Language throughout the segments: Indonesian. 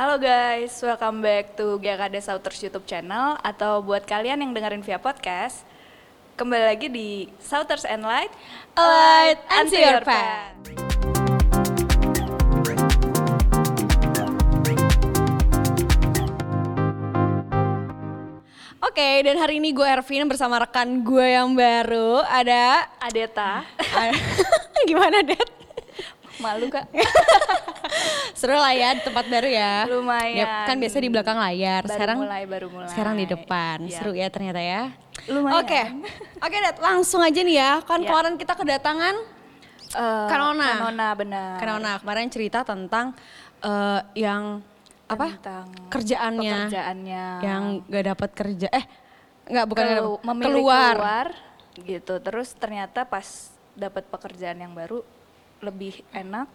Halo guys, welcome back to GKD Sauters YouTube channel atau buat kalian yang dengerin via podcast, kembali lagi di Sauters and Light, A light unto your path. Oke, dan hari ini gue Ervin bersama rekan gue yang baru ada Adeta, gimana Det? Malu kak? Seru lah ya di tempat baru ya. Lumayan. Ya, kan biasa di belakang layar. Baru sekarang mulai, baru mulai. Sekarang di depan. Iya. Seru ya ternyata ya. Lumayan. Oke. Oke, Det, langsung aja nih ya. Kan Ya. kemarin kita kedatangan Eh, Kanona. Kanona benar. Kanona kemarin cerita tentang eh, yang apa? Tentang kerjaannya. pekerjaannya. Yang gak dapat kerja. Eh, nggak bukan Kelu- dapet, keluar. keluar gitu. Terus ternyata pas dapat pekerjaan yang baru lebih enak.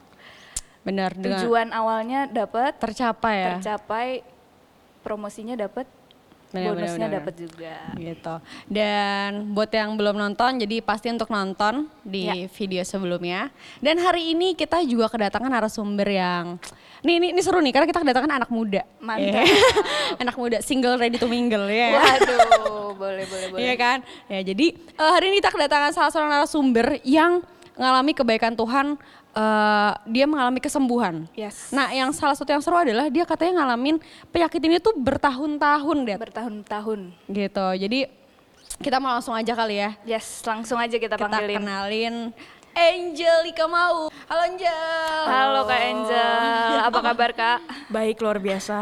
Benar dengan Tujuan awalnya dapat, tercapai ya. tercapai, promosinya dapat, benar, bonusnya dapat juga. gitu. Dan buat yang belum nonton, jadi pasti untuk nonton di Ya. video sebelumnya. Dan hari ini kita juga kedatangan narasumber yang, nih ini, ini seru nih karena kita kedatangan anak muda. Mantap. Eh, anak muda single ready to mingle ya. Waduh, boleh boleh boleh. Iya kan? Ya jadi eh, hari ini kita kedatangan salah seorang narasumber yang mengalami kebaikan Tuhan, eh, dia mengalami kesembuhan. Yes. Nah, yang salah satu yang seru adalah dia katanya ngalamin penyakit ini tuh bertahun-tahun, Det. bertahun-tahun. Gitu. Jadi kita mau langsung aja kali ya. Yes, langsung aja kita, Kita panggilin. kenalin Angelika Mau. Halo Angel. Halo Kak Angel, apa kabar Kak? Baik luar biasa.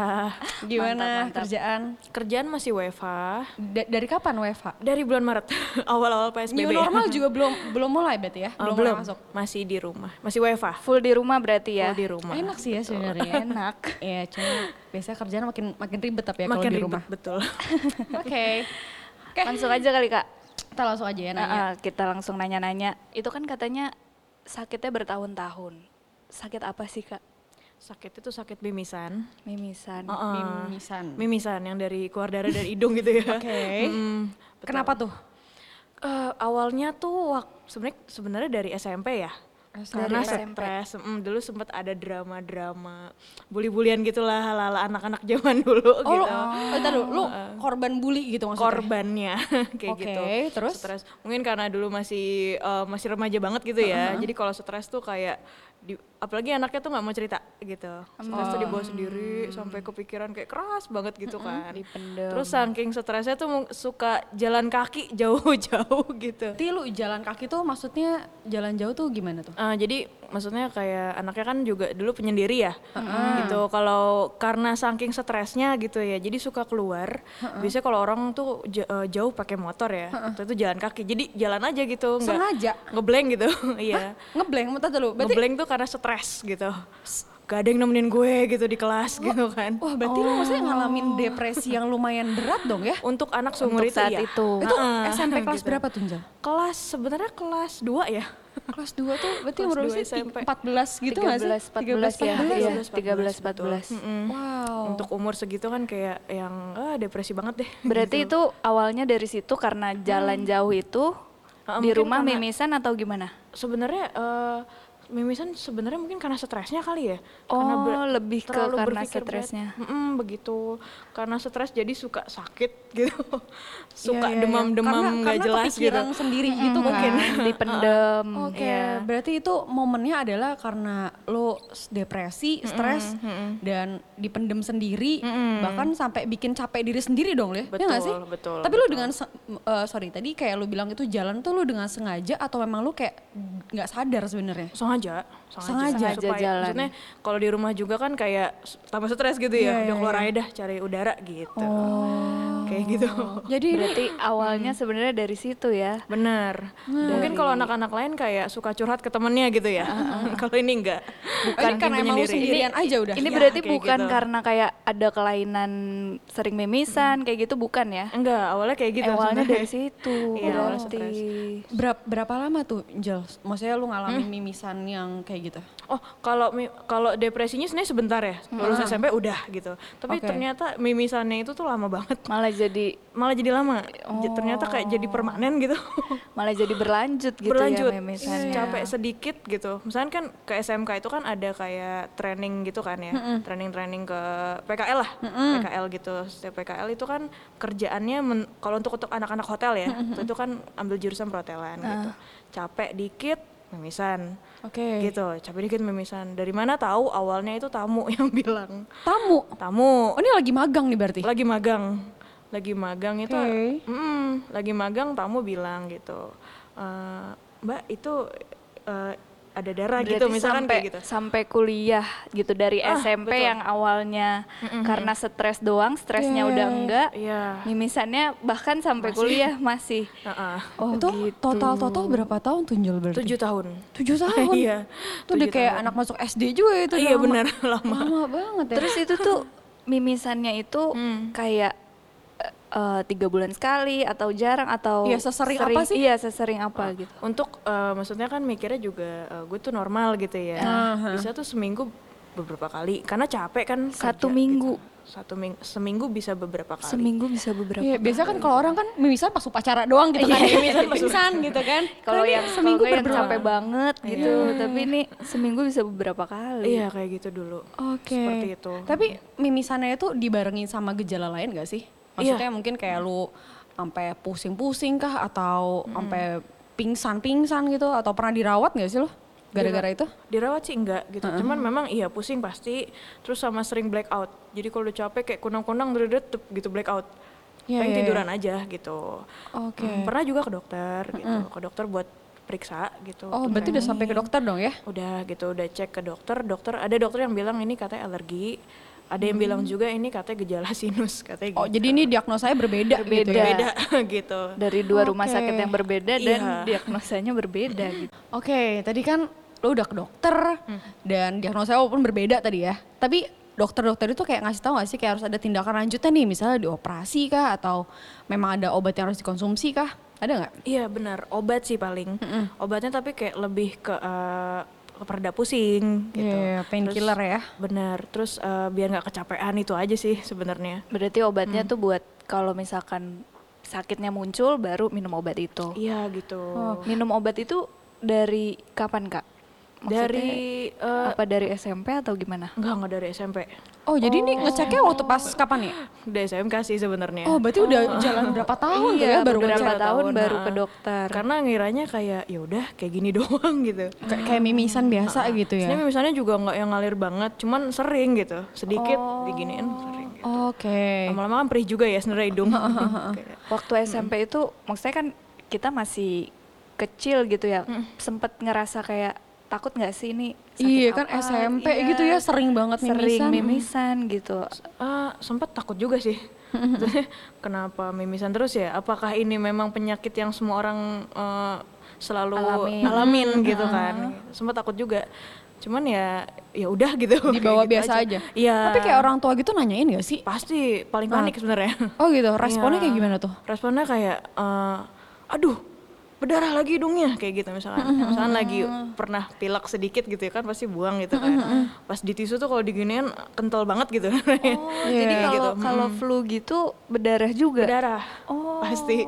Gimana Mantap, mantap. kerjaan? Kerjaan masih WFA Da- dari kapan WFH? dari bulan Maret awal-awal PSBB. New normal juga belum belum mulai berarti ya? Oh, belum, belum mulai masuk. masih di rumah. Masih WFA. Full di rumah berarti ya? Full di rumah. Enak sih ya sebenarnya. Enak. Iya, cuma biasanya kerjaan makin makin ribet tapi ya kalau Makin di ribet rumah. betul. Oke. Oke. Langsung aja kali Kak. Kita langsung aja ya nanya. Ah, ah, kita langsung nanya-nanya. Itu kan katanya sakitnya bertahun-tahun. Sakit apa sih Kak? Sakit itu sakit mimisan. Mimisan. Heeh. Mimisan. Mimisan yang dari keluar darah dari hidung gitu ya. Oke. Mm, betul. Kenapa tuh? Eh, awalnya tuh sebenarnya sebenarnya dari SMP ya. Karena Dari SMP. stres, mm, dulu sempat ada drama-drama bully-bulian gitulah ala-ala anak-anak zaman dulu Oh, lu, gitu. oh, dulu, lu korban bully gitu maksudnya? korbannya kayak Oke, gitu. terus? Stres. Mungkin karena dulu masih eh, masih remaja banget gitu ya. Jadi kalau stres tuh kayak di, apalagi anaknya tuh nggak mau cerita gitu. Stres tuh dibawa sendiri sampai kepikiran kayak keras banget gitu kan. Dipendem. Terus saking stresnya tuh suka jalan kaki jauh-jauh gitu. Berarti lu jalan kaki tuh maksudnya jalan jauh tuh gimana tuh? Eh, jadi maksudnya kayak anaknya kan juga dulu penyendiri ya, gitu. Kalau karena saking stresnya gitu ya, jadi suka keluar. Biasanya kalau orang tuh eh, jauh pakai motor ya, waktu itu jalan kaki. Jadi jalan aja gitu, nggak Sengaja? ngeblank gitu, iya. Ngeblank, bentar dulu. Berarti, Ngeblank tuh karena stres gitu. Gak ada yang nemenin gue gitu di kelas gitu kan. wah berarti lu maksudnya ngalamin depresi yang lumayan berat dong ya? Untuk anak seumur Untuk itu saat ya. itu. Itu Heeh, SMP kelas gitu. berapa tuh, Njel? Kelas sebenarnya kelas 2 ya. Kelas 2 tuh berarti Kelas umur dua? SMP. 14 gitu nggak sih? 13, 14 ya. 13, Iya, 13, 13, 14. Mm-mm. Wow. Untuk umur segitu kan kayak yang ah, depresi banget deh. Berarti gitu. itu awalnya dari situ karena jalan jauh itu di rumah mimisan atau gimana? sebenarnya eh, mimisan sebenarnya mungkin karena stresnya kali ya. karena Oh, ber- lebih ke karena stresnya. Mm-mm, begitu. Karena stres jadi suka sakit gitu. Suka Iya, iya, iya. demam-demam Karena- nggak karena jelas gitu. kepikiran sendiri gitu Mungkin kan. dipendem. Oke, Iya. berarti itu momennya adalah karena lo depresi, stres, dan dipendem sendiri, bahkan sampai bikin capek diri sendiri dong, ya? Ya nggak sih? Betul, betul, Tapi lo betul. dengan, eh, sorry tadi kayak lo bilang itu jalan tuh lo dengan sengaja atau memang lo kayak nggak sadar sebenarnya? sengaja Sengaja. Sengaja jalan. maksudnya kalau di rumah juga kan kayak tambah stres gitu ya iya, udah keluar iya. aja dah cari udara gitu Oh. Kayak gitu Jadi Berarti awalnya sebenarnya dari situ ya. bener mungkin kalau anak-anak lain kayak suka curhat ke temennya gitu ya kalau ini enggak bukan karena emang sendirian aja udah. Ini Iya, berarti bukan gitu. karena kayak ada kelainan sering mimisan kayak gitu bukan ya? enggak awalnya kayak gitu awalnya dari situ. Iya, berarti. Berapa, berapa lama tuh, Jel? Maksudnya lo ngalamin mimisan yang kayak gitu? Oh, kalau kalau depresinya sebenarnya sebentar ya. Lulus SMP udah gitu. Tapi Oke. ternyata mimisannya itu tuh lama banget. Malah jadi malah jadi lama. J- Ternyata kayak jadi permanen gitu. malah jadi berlanjut gitu Berlanjut, ya mimisannya. capek sedikit gitu. Misalnya kan ke SMK itu kan ada kayak training gitu kan ya, training-training ke PKL lah, PKL gitu. Setiap PKL itu kan kerjaannya kalau untuk untuk anak-anak hotel ya, itu kan ambil jurusan perhotelan gitu. Capek dikit, mimisan. Oke. Gitu, capek dikit mimisan. Dari mana tahu awalnya itu tamu yang bilang. Tamu. Tamu Oh ini lagi magang nih berarti? lagi magang lagi magang itu Oke. mm, lagi magang tamu bilang gitu "Eh, mbak itu eh, ada darah gitu Berarti misalkan sampai kayak gitu sampai kuliah gitu dari Ah, SMP betul. yang awalnya karena stres doang, stresnya Iya. udah enggak. iya Mimisannya bahkan sampai kuliah masih. Heeh. Oh, itu gitu. total total berapa tahun tuh Njel berarti? tujuh tahun Tujuh tahun. Iya, Itu udah kayak tahun. anak masuk SD juga itu. iya lama. benar lama Lama banget ya. Terus itu tuh mimisannya itu Hmm. kayak eh, eh, tiga bulan sekali atau jarang atau Iya, sesering apa sih? Iya sesering apa gitu. untuk eh, maksudnya kan mikirnya juga eh, gue tuh normal gitu ya bisa tuh seminggu beberapa kali karena capek kan Satu kerja minggu. gitu. satu minggu seminggu bisa beberapa kali Seminggu bisa beberapa. Iya, biasa kan kalau orang kan mimisan pas upacara doang gitu kan. Mimisan pas mimisan gitu kan. Kalau ini yang seminggu yang beberapa. capek banget gitu, tapi ini seminggu bisa beberapa kali. iya kayak gitu dulu Oke. seperti itu Tapi mimisannya itu dibarengin sama gejala lain gak sih? Maksudnya mungkin kayak lu sampai pusing-pusing kah atau sampai pingsan-pingsan gitu atau pernah dirawat gak sih lo? Gara-gara itu? dirawat sih enggak gitu. Cuman memang iya pusing pasti. Terus sama sering blackout. Jadi kalau udah capek kayak kunang-kunang dedet gitu blackout. Iya, pengen iya, iya. tiduran aja gitu. Oke. Hmm, pernah juga ke dokter gitu. Ke dokter buat periksa gitu. Oh, berarti udah sampai ke dokter dong ya? udah gitu udah cek ke dokter. Dokter ada dokter yang bilang ini katanya alergi ada yang bilang juga ini katanya gejala sinus katanya Oh, gitu. jadi ini diagnosanya berbeda, gitu ya? beda gitu Dari dua rumah Oke. sakit yang berbeda dan Iya. diagnosanya berbeda gitu. Oke, tadi kan lo udah ke dokter dan diagnosanya walaupun berbeda tadi ya. Tapi dokter-dokter itu kayak ngasih tahu gak sih kayak harus ada tindakan lanjutan nih, misalnya dioperasi kah atau memang ada obat yang harus dikonsumsi kah? Ada nggak? Iya benar, obat sih paling. Obatnya tapi kayak lebih ke eh, ke pereda pusing gitu. Iya, painkiller Terus- ya. Benar. Terus eh, biar nggak kecapean itu aja sih sebenarnya. Berarti obatnya tuh buat kalau misalkan sakitnya muncul baru minum obat itu. Iya gitu. Minum obat itu dari kapan kak? Maksudnya, Dari eh, apa dari SMP atau gimana? enggak enggak dari SMP. Oh, jadi ini ngeceknya waktu pas kapan ya? Udah SMK sih sebenarnya. Oh, berarti udah jalan berapa tahun tuh ya Iya, baru ngecek? tahun tahun, baru ke dokter. Karena ngiranya kayak ya udah kayak gini doang gitu. Kayak kayak mimisan biasa gitu ya? Sebenarnya misalnya juga nggak yang ngalir banget, cuman sering gitu. Sedikit diginiin sering. gitu. Oke. Lama-lama kan perih juga ya sebenarnya hidung. Waktu SMP itu maksudnya kan kita masih kecil gitu ya. Sempet ngerasa kayak takut nggak sih ini sakit Iya kan apa? SMP Iya, gitu ya sering banget sering mimisan. mimisan gitu. Ah, sempat takut juga sih. Kenapa mimisan terus ya? Apakah ini memang penyakit yang semua orang eh, selalu Alamin. alamin, gitu kan? Sempat takut juga. Cuman ya ya udah gitu. Dibawa gitu biasa aja. Iya. Tapi kayak orang tua gitu nanyain gak sih? pasti paling panik sebenarnya. Oh gitu, responnya Iya. kayak gimana tuh? Responnya kayak eh, aduh berdarah lagi hidungnya kayak gitu misalkan. Misalkan lagi pernah pilek sedikit gitu ya kan pasti buang gitu kan. Pas di tisu tuh kalau diginiin kental banget gitu. Oh, jadi Iya, kalau gitu. kalau flu gitu berdarah juga. berdarah. Oh. pasti.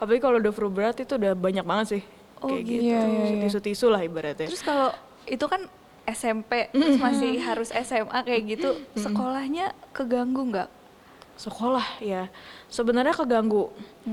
Apalagi kalau udah flu berat itu udah banyak banget sih. Oh, kayak gitu. Iya, iya, iya. tisu-tisu lah ibaratnya. Terus kalau itu kan SMP terus masih harus SMA kayak gitu, sekolahnya keganggu nggak? Sekolah ya sebenarnya keganggu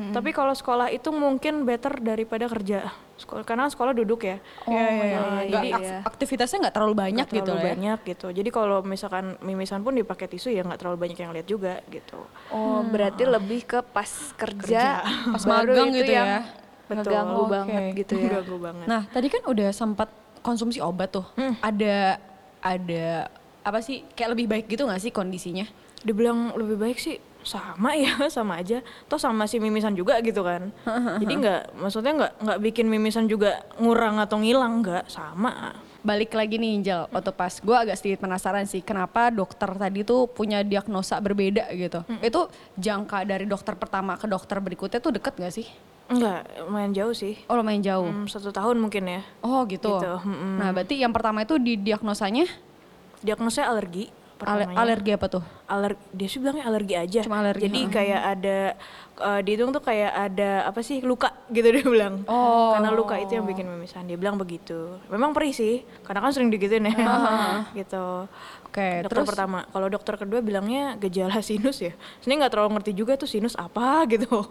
tapi kalau sekolah itu mungkin better daripada kerja sekolah karena sekolah duduk ya Iya, iya, iya. iya, iya. ak- aktivitasnya nggak terlalu banyak Nggak gitu terlalu lah ya. banyak gitu jadi kalau misalkan mimisan pun dipakai tisu ya nggak terlalu banyak yang lihat juga gitu Oh, berarti lebih ke pas kerja, Pas baru magang itu gitu yang ya. ngeganggu Oke. banget gitu ya. ganggu banget Nah, tadi kan udah sempat konsumsi obat tuh. Ada ada apa sih kayak lebih baik gitu nggak sih kondisinya? Dibilang lebih baik sih sama ya sama aja toh sama si mimisan juga gitu kan jadi nggak maksudnya nggak nggak bikin mimisan juga ngurang atau ngilang nggak sama Balik lagi nih Angel, waktu pas gue agak sedikit penasaran sih kenapa dokter tadi tuh punya diagnosa berbeda gitu. Itu jangka dari dokter pertama ke dokter berikutnya tuh deket gak sih? nggak lumayan jauh sih Oh lumayan jauh. Hmm, satu tahun mungkin ya Oh gitu. Gitu, mm-mm. Nah berarti yang pertama itu di diagnosanya diagnosanya alergi Ale- pertamanya. alergi apa tuh? aler dia sih bilangnya alergi aja. Cuma alergi, Jadi kayak ada uh, dihitung tuh kayak ada apa sih luka gitu dia bilang. Oh. Karena luka itu yang bikin mimisan. Dia bilang begitu. Memang perih sih, karena kan sering digituin ya. gitu. Oke, dokter terus pertama. Kalau dokter kedua bilangnya gejala sinus ya. Sebenarnya nggak terlalu ngerti juga tuh sinus apa gitu.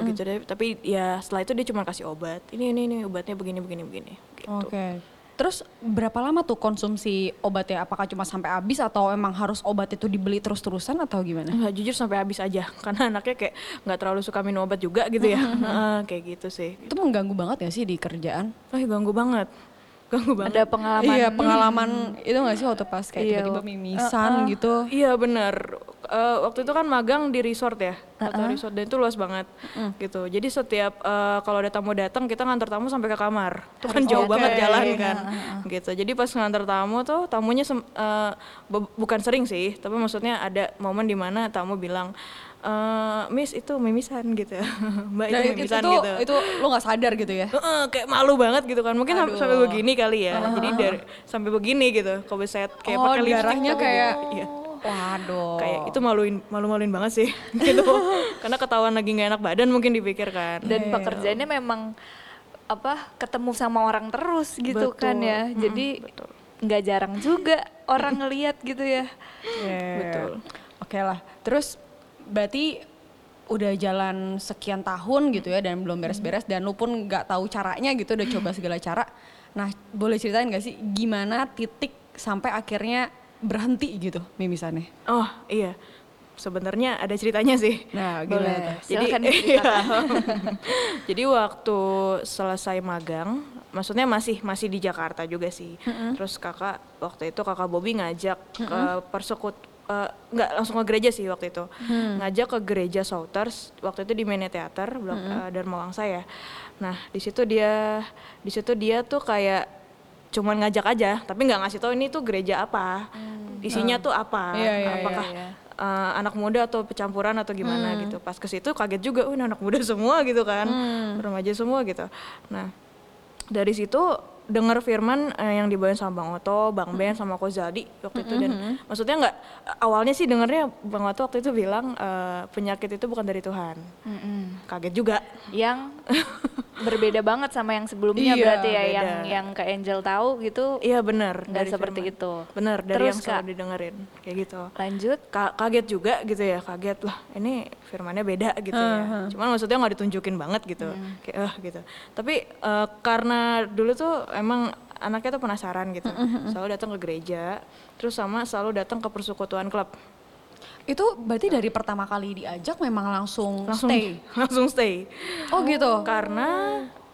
Begitu deh. Tapi ya setelah itu dia cuma kasih obat. Ini ini ini obatnya begini begini begini. Gitu. Oke. Terus berapa lama tuh konsumsi obatnya? Apakah cuma sampai habis atau emang harus obat itu dibeli terus-terusan atau gimana? Nggak, jujur sampai habis aja karena anaknya kayak nggak terlalu suka minum obat juga gitu ya Heeh, kayak gitu sih Itu mengganggu banget ya sih di kerjaan? oh ganggu banget ganggu banget Ada pengalaman. Iya pengalaman itu gak sih waktu pas kayak Iya, tiba-tiba mimisan gitu? iya bener Eh, waktu itu kan magang di resort ya atau resort dan itu luas banget gitu. Jadi setiap eh, kalau ada tamu datang kita ngantar tamu sampai ke kamar. Itu kan jauh Oke. banget jalan kan gitu. Jadi pas ngantar tamu tuh tamunya bu- bukan sering sih tapi maksudnya ada momen di mana tamu bilang eh Miss itu mimisan gitu. Mbak Dan itu mimisan itu, gitu. itu lo gak sadar gitu ya? Heeh, kayak malu banget gitu kan. Mungkin Aduh. sampai begini kali ya. Jadi dari sampai begini gitu kalau saya kayak oh pakai darahnya tapi kayak, gitu. Iya. Waduh. kayak itu maluin malu-maluin banget sih gitu karena ketahuan lagi nggak enak badan mungkin dipikir kan Dan pekerjaannya memang apa ketemu sama orang terus gitu Betul. kan ya. Jadi nggak jarang juga orang ngelihat gitu ya. Yeah. Betul. Oke lah. Terus berarti udah jalan sekian tahun gitu ya dan belum beres-beres dan lu pun nggak tahu caranya gitu udah coba segala cara. Nah boleh ceritain gak sih gimana titik sampai akhirnya berhenti gitu mimisannya? oh iya. Sebenarnya ada ceritanya sih. Nah gimana Boleh. jadi iya. jadi waktu selesai magang maksudnya masih masih di Jakarta juga sih. Terus kakak waktu itu kakak Bobby ngajak ke persekut eh, nggak langsung ke gereja sih waktu itu. Ngajak ke gereja Souters waktu itu di Mene Theater blok eh, Dharma Wangsa ya. Nah di situ dia di situ dia tuh kayak cuman ngajak aja tapi nggak ngasih tahu ini tuh gereja apa isinya tuh apa Iya, iya, apakah iya. uh, anak muda atau pencampuran atau gimana gitu. Pas ke situ kaget juga, oh ini anak muda semua gitu kan, remaja semua gitu. Nah dari situ dengar firman eh, yang dibawain sama Bang Oto, Bang Ben sama Ko Zaldi waktu itu dan maksudnya nggak awalnya sih dengarnya Bang Oto waktu itu bilang eh, penyakit itu bukan dari Tuhan. Kaget juga. Yang berbeda banget sama yang sebelumnya Iya, berarti ya beda. yang yang ke Angel tahu gitu Iya benar. nggak dari seperti firman. itu. Benar dari Terus, yang selalu Kak? didengerin kayak gitu. Lanjut. Ka- kaget juga gitu ya kaget lah ini firmannya beda gitu ya cuman maksudnya nggak ditunjukin banget gitu kayak eh gitu tapi eh, karena dulu tuh emang anaknya tuh penasaran gitu selalu datang ke gereja terus sama selalu datang ke persekutuan klub Itu berarti dari pertama kali diajak memang langsung, langsung stay? langsung stay Oh gitu? karena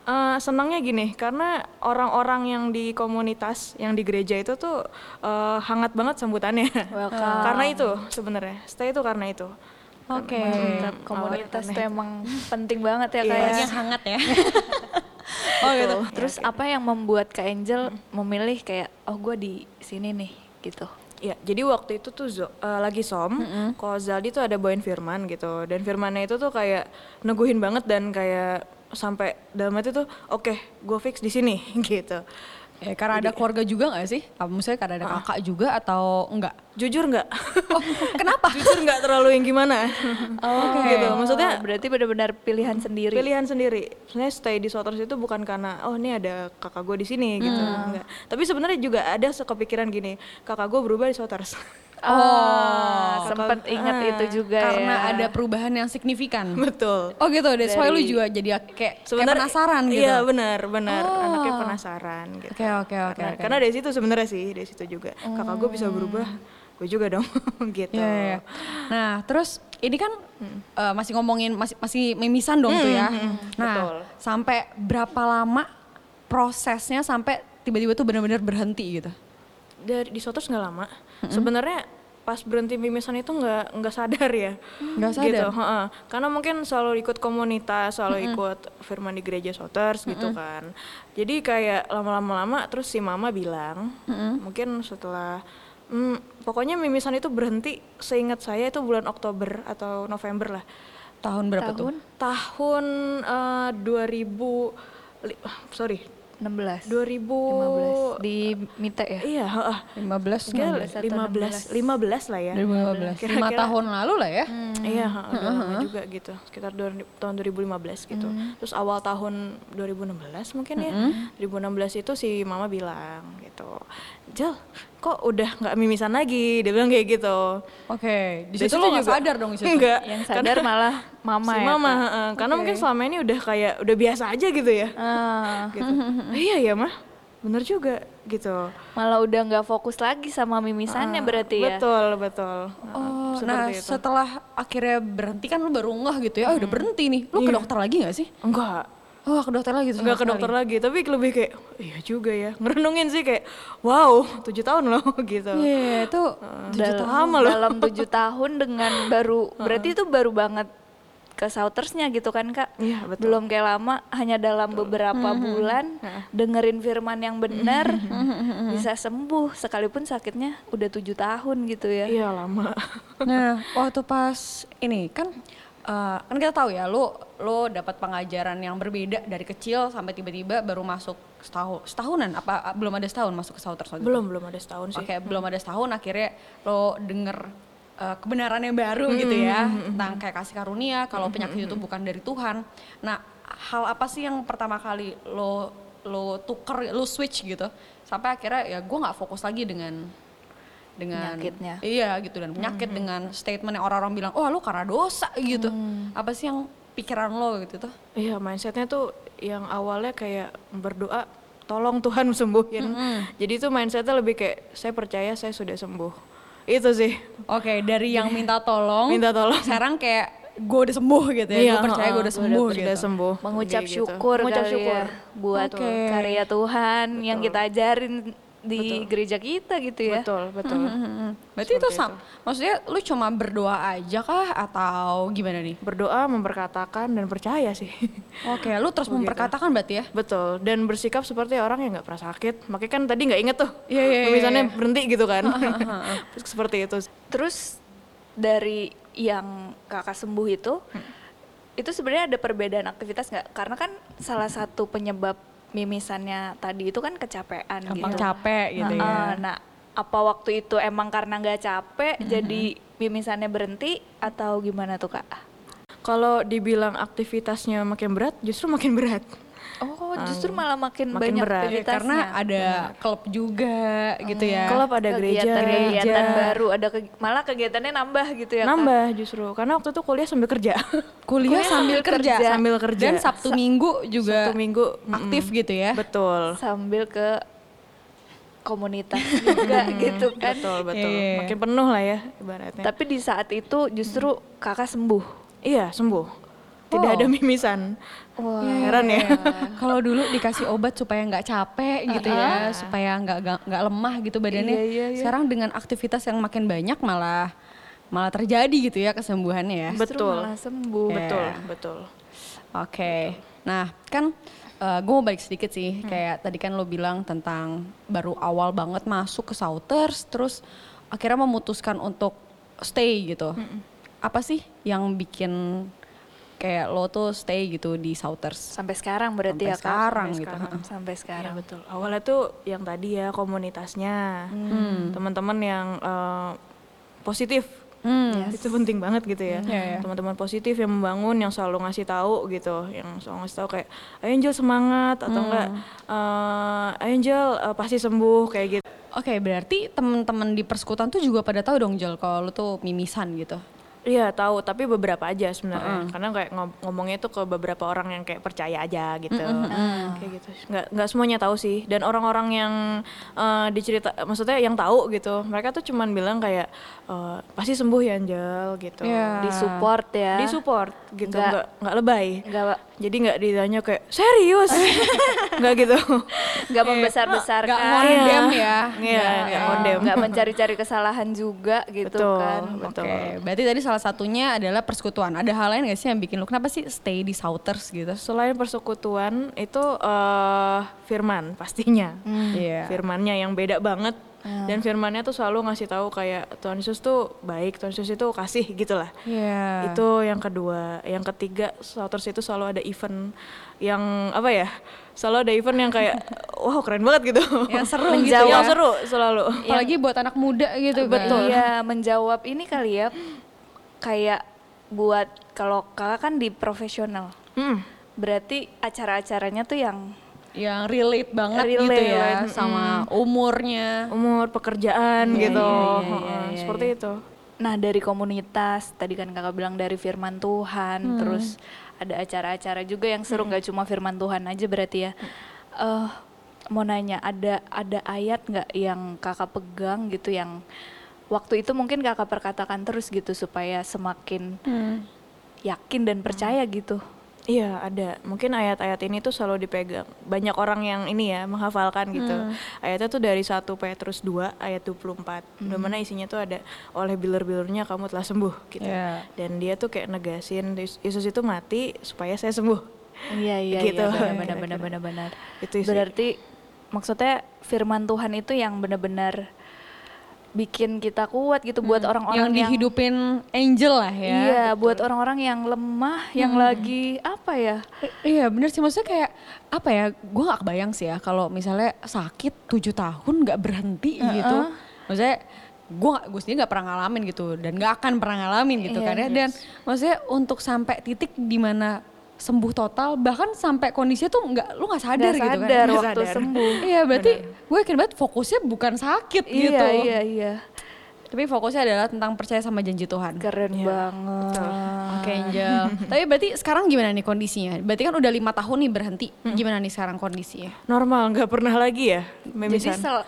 eh, senangnya gini karena orang-orang yang di komunitas yang di gereja itu tuh eh, hangat banget sambutannya Welcome. karena itu sebenarnya stay itu karena itu Oke. Tetap komunitas tuh emang penting banget ya Iya. kayaknya. Yang hangat ya? oh gitu? Terus apa yang membuat Kak Angel memilih kayak oh gue di sini nih gitu. Ya, jadi waktu itu tuh Zo- eh, lagi som, kalau Zaldi tuh ada bawain firman gitu, dan firmannya itu tuh kayak neguhin banget dan kayak sampai dalam hati tuh, oke, gue fix di sini gitu. Ya, karena ada keluarga juga gak sih? Apa Maksudnya karena ada kakak juga atau enggak? Jujur nggak? Oh, kenapa? Jujur nggak terlalu yang gimana? Oh, gitu. Maksudnya berarti benar-benar pilihan sendiri. pilihan sendiri. Sebenarnya stay di Souters itu bukan karena oh ini ada kakak gue di sini gitu, enggak. Tapi sebenarnya juga ada kepikiran gini, kakak gue berubah di Souters. Oh, Kakak- sempet ingat ah, itu juga Karena ya. ada perubahan yang signifikan. Betul. Oh gitu, that's why lu juga jadi kayak, kayak Sebenarnya penasaran gitu. Iya benar benar Oh. anaknya penasaran gitu. Oke oke oke. Karena, oke. karena dari situ sebenarnya sih dari situ juga kakak gue bisa berubah, gue juga dong gitu. Iya, iya, iya. Nah, terus ini kan eh, masih ngomongin masih masih mimisan dong tuh ya. Nah, betul. sampai berapa lama prosesnya sampai tiba-tiba tuh benar-benar berhenti gitu? Dari di Sotos nggak lama. Sebenarnya pas berhenti mimisan itu nggak nggak sadar ya. Nggak sadar? Gitu, heeh. Karena mungkin selalu ikut komunitas, selalu ikut firman di gereja Souters gitu kan. Jadi kayak lama-lama lama terus si mama bilang, mungkin setelah hmm, pokoknya mimisan itu berhenti seingat saya itu bulan Oktober atau November lah. Tahun berapa tuh? Tahun? tahun eh, 2000 li- ah, sorry 16. 2000 15 di Mite ya? Iya, heeh. 15 Gila, 16. 15 15 lah ya. 2015. Kira-kira- Lima tahun lalu lah ya. Iya, heeh, udah lama juga gitu. Sekitar dua- tahun 2015 gitu. Terus awal tahun 2016 mungkin ya. 2016 itu si mama bilang gitu. Jel, kok udah nggak mimisan lagi? Dia bilang kayak gitu. Oke, di Dari situ lo gak juga- sadar dong di situ. Enggak. Yang sadar malah mama si ya. mama, Kak? heeh. karena mungkin selama ini udah kayak udah biasa aja gitu ya. Ah, gitu. "Ah, iya ya mah, bener juga gitu. malah udah nggak fokus lagi sama mimisannya berarti ya? Betul betul. Oh, nah itu. setelah akhirnya berhenti kan lu baru ngeh gitu ya, oh udah berhenti nih. Lu ke dokter lagi gak sih? Enggak, Oh ke dokter lagi tuh Enggak ke dokter lagi, tapi lebih kayak "Oh, iya juga ya. Ngerenungin sih kayak wow, tujuh tahun loh gitu. Iya, itu tujuh Dal- tahun. lama loh. Dalam tujuh tahun dengan baru, berarti itu baru banget ke Soutersnya gitu kan kak? Iya, betul. Belum kayak lama, hanya dalam beberapa bulan dengerin firman yang benar bisa sembuh sekalipun sakitnya udah tujuh tahun gitu ya? Iya lama. Nah, waktu pas ini kan eh, kan kita tahu ya, lu lu dapat pengajaran yang berbeda dari kecil sampai tiba-tiba baru masuk setahun setahunan apa belum ada setahun masuk ke waktu itu? belum belum ada setahun sih. Oke, belum ada setahun akhirnya lo denger uh, kebenaran yang baru gitu ya tentang kayak kasih karunia kalau penyakit itu bukan dari Tuhan. Nah, hal apa sih yang pertama kali lo lo tuker, lo switch gitu sampai akhirnya ya gue nggak fokus lagi dengan dengan Penyakitnya. Iya gitu dan penyakit dengan statement yang orang-orang bilang, "Oh, lo karena dosa" gitu. Apa sih yang pikiran lo gitu tuh? Iya mindsetnya tuh yang awalnya kayak berdoa tolong Tuhan sembuhin. Jadi itu mindsetnya lebih kayak saya percaya saya sudah sembuh. Itu sih. Oke, dari yang minta tolong, Minta tolong. sekarang kayak gue udah sembuh gitu ya, gue percaya gue udah sembuh udah, gitu. Udah sembuh. Mengucap gitu. syukur Mengucap kali syukur. ya buat Oke. karya Tuhan yang kita ajarin di gereja kita gitu ya? Betul, betul. Hmm, Berarti itu sam, maksudnya lu cuma berdoa aja kah atau gimana nih? Berdoa, memperkatakan dan percaya sih. Oke, lu terus memperkatakan berarti ya? Betul, dan bersikap seperti orang yang nggak pernah sakit. Makanya kan tadi nggak inget tuh, Iya, iya, iya, misalnya iya. berhenti gitu kan. seperti itu. Terus dari yang kakak sembuh itu, itu sebenarnya ada perbedaan aktivitas nggak? Karena kan salah satu penyebab mimisannya tadi itu kan kecapean Gampang gitu. capek gitu Nah, ya. Nah, apa waktu itu emang karena nggak capek jadi mimisannya berhenti atau gimana tuh kak? Kalau dibilang aktivitasnya makin berat, justru makin berat. Oh, justru malah makin, makin banyak berat. Aktivitasnya. karena ada klub juga gitu ya. Klub ada gereja, kegiatan-kegiatan gereja. baru, ada ke- malah kegiatannya nambah gitu ya? Nambah justru, karena waktu itu kuliah sambil kerja. Kuliah sambil kerja. Sambil kerja. Dan Sabtu Minggu juga Sabtu Minggu aktif gitu ya. Betul. Sambil ke komunitas juga gitu kan. Betul, betul. Iya. Makin penuh lah ya ibaratnya. Tapi di saat itu justru kakak sembuh. iya, sembuh. Tidak Oh. ada mimisan. Wah. Heran ya. Kalau dulu dikasih obat supaya nggak capek gitu ya, supaya nggak nggak- lemah gitu badannya. Iya, iya, iya. Sekarang dengan aktivitas yang makin banyak malah malah terjadi gitu ya kesembuhannya ya. Justru Betul. malah sembuh. Iya. Betul, betul. Oke, nah kan gue mau balik sedikit sih, kayak tadi kan lo bilang tentang baru awal banget masuk ke Souters, terus akhirnya memutuskan untuk stay gitu. Apa sih yang bikin kayak lo tuh stay gitu di Souters? Sampai sekarang berarti Sampai ya sekarang Sampai gitu. sekarang. Sampai Iya sekarang. betul. Awalnya tuh yang tadi ya komunitasnya, teman-teman yang eh, positif. Hmm. Itu penting banget gitu ya. Iya, iya. Teman-teman positif yang membangun, yang selalu ngasih tahu gitu, yang selalu ngasih tahu kayak, "Ayo Angel semangat" atau enggak, eh "Ayo Angel eh, pasti sembuh" kayak gitu. Oke, berarti teman-teman di persekutuan tuh juga pada tahu dong Jel kalau lo tuh mimisan gitu. Iya tahu, tapi beberapa aja sebenarnya. Karena kayak ngom- ngomongnya itu ke beberapa orang yang kayak percaya aja gitu, kayak gitu. Nggak nggak semuanya tahu sih. Dan orang-orang yang eh, dicerita, maksudnya yang tahu gitu, mereka tuh cuman bilang kayak eh, pasti sembuh ya Angel gitu. Iya. Di support ya. Di support gitu, nggak nggak lebay. Nggak Jadi nggak ditanya kayak serius, nggak gitu. nggak membesar-besarkan. Nggak ngondem ya. Iya, nggak ngondem. nggak mencari-cari kesalahan juga gitu Betul, kan. betul. Oke, berarti tadi salah satunya adalah persekutuan. Ada hal lain gak sih yang bikin lo kenapa sih stay di Souters gitu? Selain persekutuan itu eh firman pastinya. Iya. Firmannya yang beda banget Dan firmannya tuh selalu ngasih tahu kayak Tuhan Yesus tuh baik, Tuhan Yesus itu kasih gitu lah. Iya. Itu yang kedua. Yang ketiga, Slaughters itu selalu ada event yang apa ya? Selalu ada event yang kayak wow keren banget gitu. Yang seru gitu Menjawab. ya. Yang seru selalu. Apalagi buat anak muda gitu kan. Betul. Iya, menjawab ini kali ya kayak buat kalau kakak kan di profesional. Hmm. Berarti acara-acaranya tuh yang Yang relate banget gitu Relate, ya relate, sama umurnya. Umur, pekerjaan Iya, gitu. iya, iya, Heeh, iya, iya, Seperti itu. Nah dari komunitas, tadi kan kakak bilang dari firman Tuhan, terus ada acara-acara juga yang seru, nggak cuma firman Tuhan aja berarti ya. Eh mau nanya, ada ada ayat nggak yang kakak pegang gitu yang waktu itu mungkin kakak perkatakan terus gitu supaya semakin yakin dan percaya gitu. Iya ada, mungkin ayat-ayat ini tuh selalu dipegang. Banyak orang yang ini ya menghafalkan gitu. Ayatnya tuh dari 1 Petrus 2 ayat 24. Di mana isinya tuh ada oleh biler-bilernya kamu telah sembuh gitu. Iya. Dan dia tuh kayak negasin Yesus- itu mati supaya saya sembuh. Iya iya Gitu. iya benar benar benar benar. Itu sih. Berarti maksudnya firman Tuhan itu yang benar-benar bikin kita kuat gitu buat orang-orang yang dihidupin angel lah ya. Iya, buat orang-orang yang lemah, yang lagi apa ya? I- Iya bener sih. Maksudnya kayak apa ya? Gue gak kebayang sih ya kalau misalnya sakit tujuh tahun gak berhenti gitu. Maksudnya gue gue sendiri gak pernah ngalamin gitu dan gak akan pernah ngalamin gitu Iya, kan ya. dan maksudnya untuk sampai titik di mana sembuh total bahkan sampai kondisinya tuh nggak lu nggak sadar Nggak gitu sadar kan waktu sadar. sembuh. iya berarti gue yakin banget fokusnya bukan sakit gitu Iya, iya, iya. tapi fokusnya adalah tentang percaya sama janji Tuhan Keren banget. Oke Angel. Tapi berarti sekarang gimana nih kondisinya? Berarti kan udah lima tahun nih berhenti. Gimana nih sekarang kondisinya? Normal, nggak pernah lagi ya Jadi memisan. sel-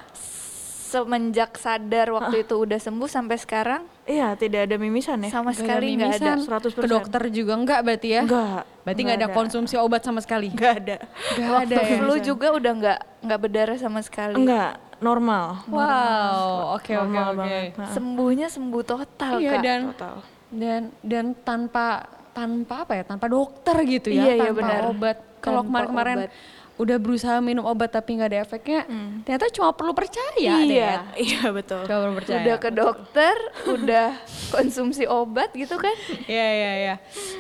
semenjak sadar waktu itu udah sembuh sampai sekarang Iya, tidak ada mimisan ya. sama sekali nggak ada. Mimisan, 100%. Ke dokter juga enggak berarti ya? Enggak. Berarti nggak ada konsumsi obat sama sekali? Nggak ada. Nggak Waktu ada ya? flu juga udah nggak nggak berdarah sama sekali. Enggak, normal. Wow, oke oke oke. Sembuhnya sembuh total Iya kak. dan Total. dan dan tanpa tanpa apa ya? Tanpa dokter gitu ya? Iya, iya, tanpa benar. obat. Kalau kemarin-kemarin. Udah berusaha minum obat tapi nggak ada efeknya, ternyata cuma perlu percaya deh Iya. ya. Iya, betul. Cuma perlu percaya. Udah ke dokter, udah konsumsi obat gitu kan. Iya iya iya.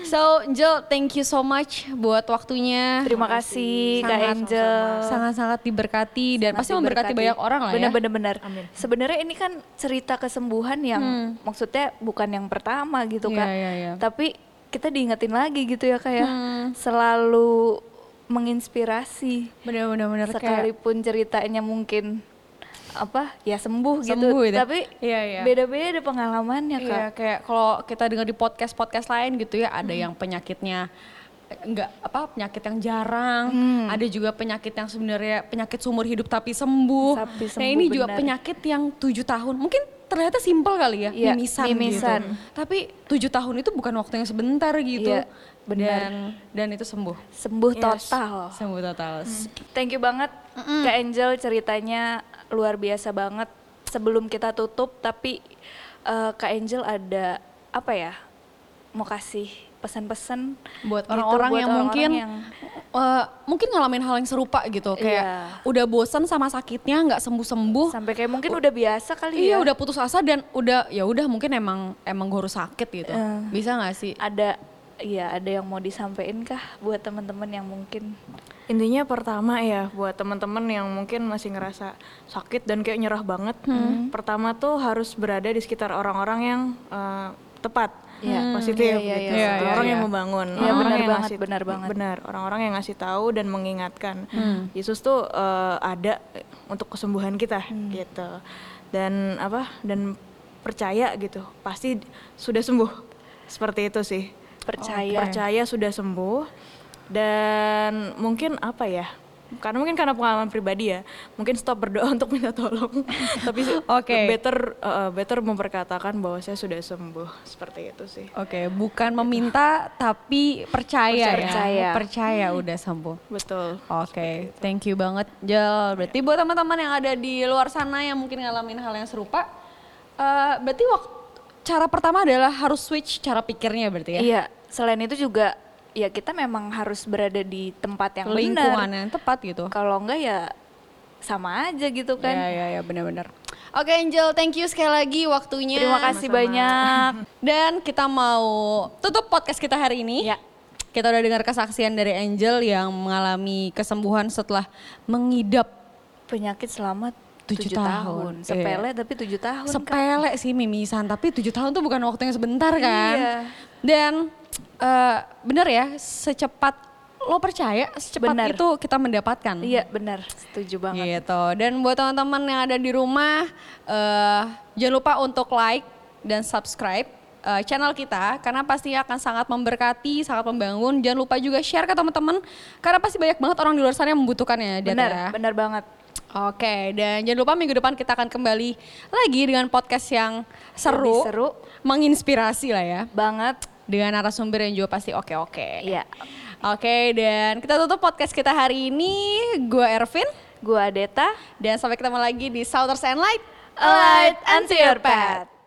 So Angel, thank you so much buat waktunya. Terima kasih Kak Sangat- Angel. Sangat-sangat diberkati dan pasti memberkati banyak orang lah ya. Bener-bener bener. Sebenarnya ini kan cerita kesembuhan yang maksudnya bukan yang pertama gitu Iya, kak. iya, iya. Tapi kita diingetin lagi gitu ya kayak Hmm. selalu menginspirasi. Bener-bener bener kayak Sekalipun ceritanya mungkin apa ya sembuh, Sembuh gitu. gitu. Tapi Iya, iya. beda-beda pengalamannya kak. Iya, kayak kalau kita dengar di podcast-podcast lain gitu ya, ada Hmm. yang penyakitnya eh, enggak apa penyakit yang jarang, Hmm. ada juga penyakit yang sebenarnya penyakit seumur hidup tapi sembuh. Tapi nah sembuh, ini juga benar. penyakit yang tujuh tahun, mungkin terlihatnya simpel kali ya, Iya, mimisan, mimisan. gitu. Tapi tujuh tahun itu bukan waktu yang sebentar gitu. Iya, benar. Dan dan itu sembuh. Sembuh Yes. total. Sembuh total. Thank you banget Kak Angel ceritanya luar biasa banget. Sebelum kita tutup tapi eh, Kak Angel ada apa ya? Mau kasih pesan-pesan buat gitu orang-orang buat yang orang-orang mungkin yang- eh, mungkin ngalamin hal yang serupa gitu kayak Iya. udah bosan sama sakitnya nggak sembuh sembuh sampai kayak mungkin udah biasa kali iya ya. udah putus asa dan udah ya udah mungkin emang emang gue harus sakit gitu Eh. bisa nggak sih Ada Iya, ada yang mau disampaikan kah buat teman-teman yang mungkin Intinya pertama ya buat teman-teman yang mungkin masih ngerasa sakit dan kayak nyerah banget. Pertama tuh harus berada di sekitar orang-orang yang eh, tepat, Iya. positif Iya, iya, gitu. iya. Iya, orang iya, yang iya. membangun, Iya, orang-orang benar yang banget, ngasih benar banget. benar, orang-orang yang ngasih tahu dan mengingatkan. Yesus tuh eh, ada untuk kesembuhan kita gitu. Dan apa? Dan percaya gitu, pasti sudah sembuh. Seperti itu sih. Percaya. percaya sudah sembuh. Dan mungkin apa ya? Karena mungkin karena pengalaman pribadi ya mungkin stop berdoa untuk minta tolong. Tapi Oke. better uh, better memperkatakan bahwa saya sudah sembuh. Seperti itu sih. Oke bukan meminta tapi percaya, Percaya. ya. Percaya. Udah sembuh. Betul. Oke, thank you banget Jel. Berarti buat teman-teman yang ada di luar sana yang mungkin ngalamin hal yang serupa, eh, berarti waktu cara pertama adalah harus switch cara pikirnya berarti ya. Iya, selain itu juga ya kita memang harus berada di tempat yang Lingkungan benar. yang tepat gitu. Kalau enggak ya sama aja gitu kan. Iya, iya, iya, benar-benar. Oke Angel, thank you sekali lagi waktunya. Terima kasih banyak. Dan kita mau tutup podcast kita hari ini. Ya. Kita udah dengar kesaksian dari Angel yang mengalami kesembuhan setelah mengidap Penyakit selama Tujuh tahun. tahun. Sepele tapi tujuh tahun. Sepele sih mimisan, tapi tujuh tahun tuh bukan waktu yang sebentar kan. Iya. Dan eh, bener ya, secepat lo percaya, secepat Benar. itu kita mendapatkan. Iya benar, setuju banget. Gitu. Dan buat teman-teman yang ada di rumah, eh, jangan lupa untuk like dan subscribe eh, channel kita karena pasti akan sangat memberkati, sangat membangun. Jangan lupa juga share ke teman-teman karena pasti banyak banget orang di luar sana yang membutuhkannya. Benar, ya. benar banget. Oke, dan jangan lupa minggu depan kita akan kembali lagi dengan podcast yang seru, Lebih seru. menginspirasi lah ya, Banget. dengan narasumber yang juga pasti oke-oke. Iya. Oke, dan kita tutup podcast kita hari ini. Gue Ervin, Gua Deta. dan sampai ketemu lagi di Southers and Light. A light unto your path.